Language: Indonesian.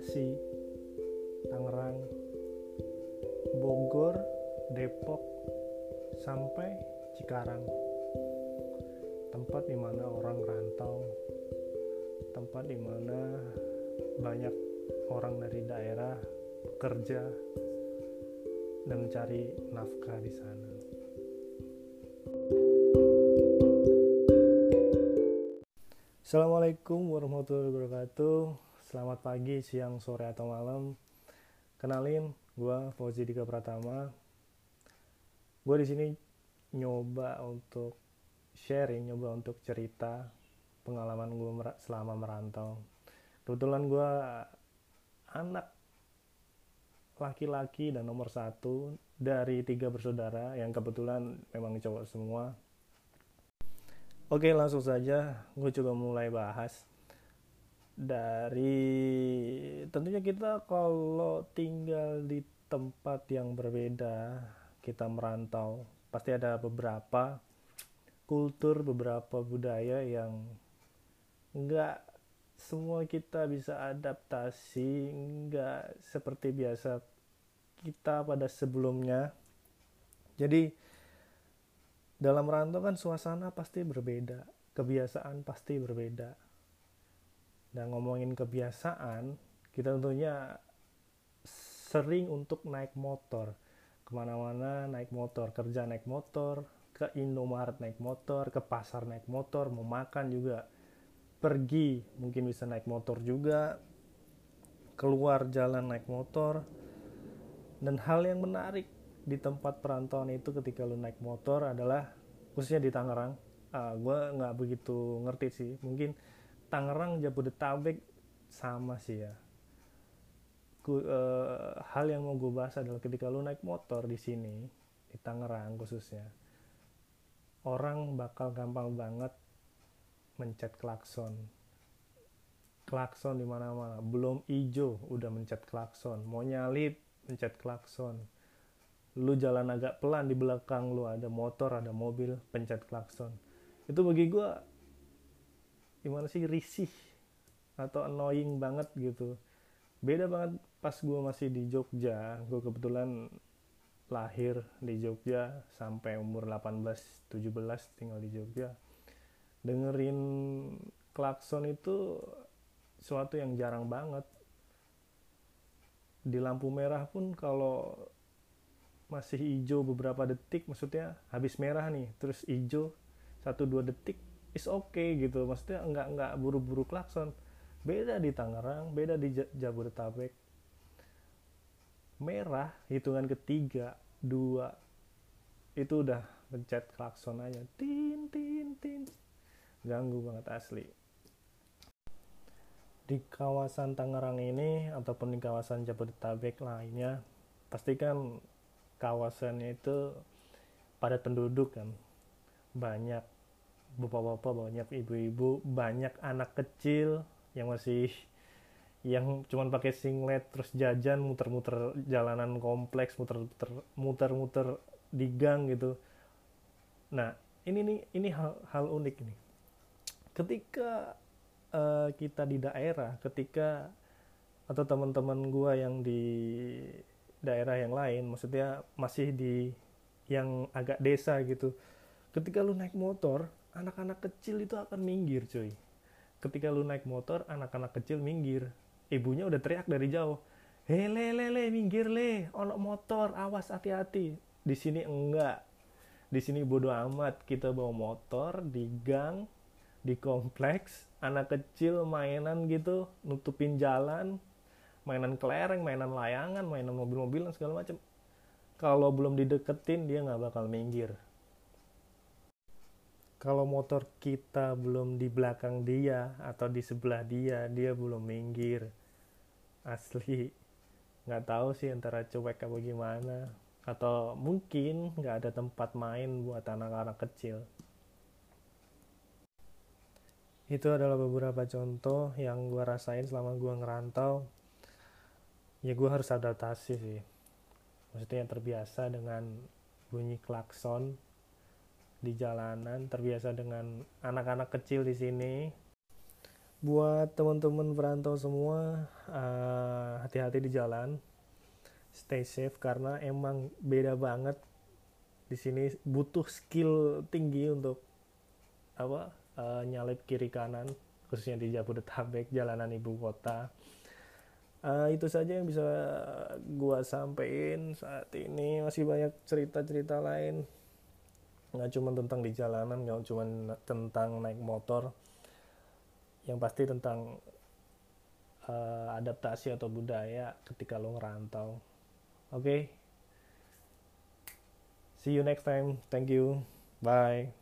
Bekasi, Tangerang, Bogor, Depok, sampai Cikarang. Tempat di mana orang rantau, tempat di mana banyak orang dari daerah bekerja dan mencari nafkah di sana. Assalamualaikum warahmatullahi wabarakatuh. Selamat pagi, siang, sore, atau malam. Kenalin, gue Fauzi Dika Pratama. Gue di sini nyoba untuk sharing, nyoba untuk cerita pengalaman gue selama merantau. Kebetulan gue anak laki-laki dan nomor satu dari tiga bersaudara yang kebetulan memang cowok semua Oke langsung saja gue coba mulai bahas dari tentunya kita kalau tinggal di tempat yang berbeda kita merantau pasti ada beberapa kultur beberapa budaya yang nggak semua kita bisa adaptasi nggak seperti biasa kita pada sebelumnya jadi dalam rantau kan suasana pasti berbeda, kebiasaan pasti berbeda. Dan ngomongin kebiasaan, kita tentunya sering untuk naik motor. Ke mana-mana naik motor, kerja naik motor, ke Indomaret naik motor, ke pasar naik motor, mau makan juga. Pergi mungkin bisa naik motor juga, keluar jalan naik motor. Dan hal yang menarik di tempat perantauan itu ketika lu naik motor adalah khususnya di Tangerang uh, ah, gue nggak begitu ngerti sih mungkin Tangerang Jabodetabek sama sih ya. Ku, uh, hal yang mau gue bahas adalah ketika lu naik motor di sini di Tangerang khususnya orang bakal gampang banget mencet klakson. Klakson di mana-mana. Belum hijau udah mencet klakson. Mau nyalip mencet klakson. Lu jalan agak pelan di belakang lu ada motor ada mobil pencet klakson. Itu bagi gue gimana sih risih atau annoying banget gitu. Beda banget pas gue masih di Jogja. Gue kebetulan lahir di Jogja sampai umur 18 17 tinggal di Jogja. Dengerin klakson itu suatu yang jarang banget. Di lampu merah pun kalau masih hijau beberapa detik maksudnya habis merah nih terus hijau satu dua detik is okay gitu. Maksudnya nggak nggak buru-buru klakson. Beda di Tangerang beda di Jabodetabek. Merah hitungan ketiga dua itu udah pencet klakson aja. Tin tin tin. Ganggu banget asli. Di kawasan Tangerang ini ataupun di kawasan Jabodetabek lainnya pastikan kawasannya itu padat penduduk kan. Banyak bapak-bapak banyak ibu-ibu banyak anak kecil yang masih yang cuman pakai singlet terus jajan muter-muter jalanan kompleks muter-muter muter-muter di gang gitu. Nah ini nih ini hal, hal unik ini ketika uh, kita di daerah ketika atau teman-teman gua yang di daerah yang lain maksudnya masih di yang agak desa gitu ketika lu naik motor anak-anak kecil itu akan minggir cuy ketika lu naik motor anak-anak kecil minggir. Ibunya udah teriak dari jauh hei le le le minggir le. Onok motor awas hati-hati. Di sini enggak. Di sini bodoh amat kita bawa motor di gang di kompleks anak kecil mainan gitu nutupin jalan mainan kelereng, mainan layangan, mainan mobil-mobilan segala macam. Kalau belum dideketin dia nggak bakal minggir. Kalau motor kita belum di belakang dia atau di sebelah dia, dia belum minggir. Asli, nggak tahu sih antara cuek apa gimana. Atau mungkin nggak ada tempat main buat anak-anak kecil. Itu adalah beberapa contoh yang gue rasain selama gue ngerantau ya gue harus adaptasi sih maksudnya terbiasa dengan bunyi klakson di jalanan terbiasa dengan anak-anak kecil di sini. Buat teman-teman perantau semua uh, hati-hati di jalan. Stay safe karena emang beda banget. Di sini butuh skill tinggi untuk apa uh, nyalip kiri kanan khususnya di Jabodetabek jalanan ibu kota. Uh, itu saja yang bisa gua sampaikan saat ini. Masih banyak cerita-cerita lain nggak cuma tentang di jalanan nggak cuma tentang naik motor yang pasti tentang uh, adaptasi atau budaya ketika lo ngerantau. Oke. Okay? See you next time. Thank you. Bye.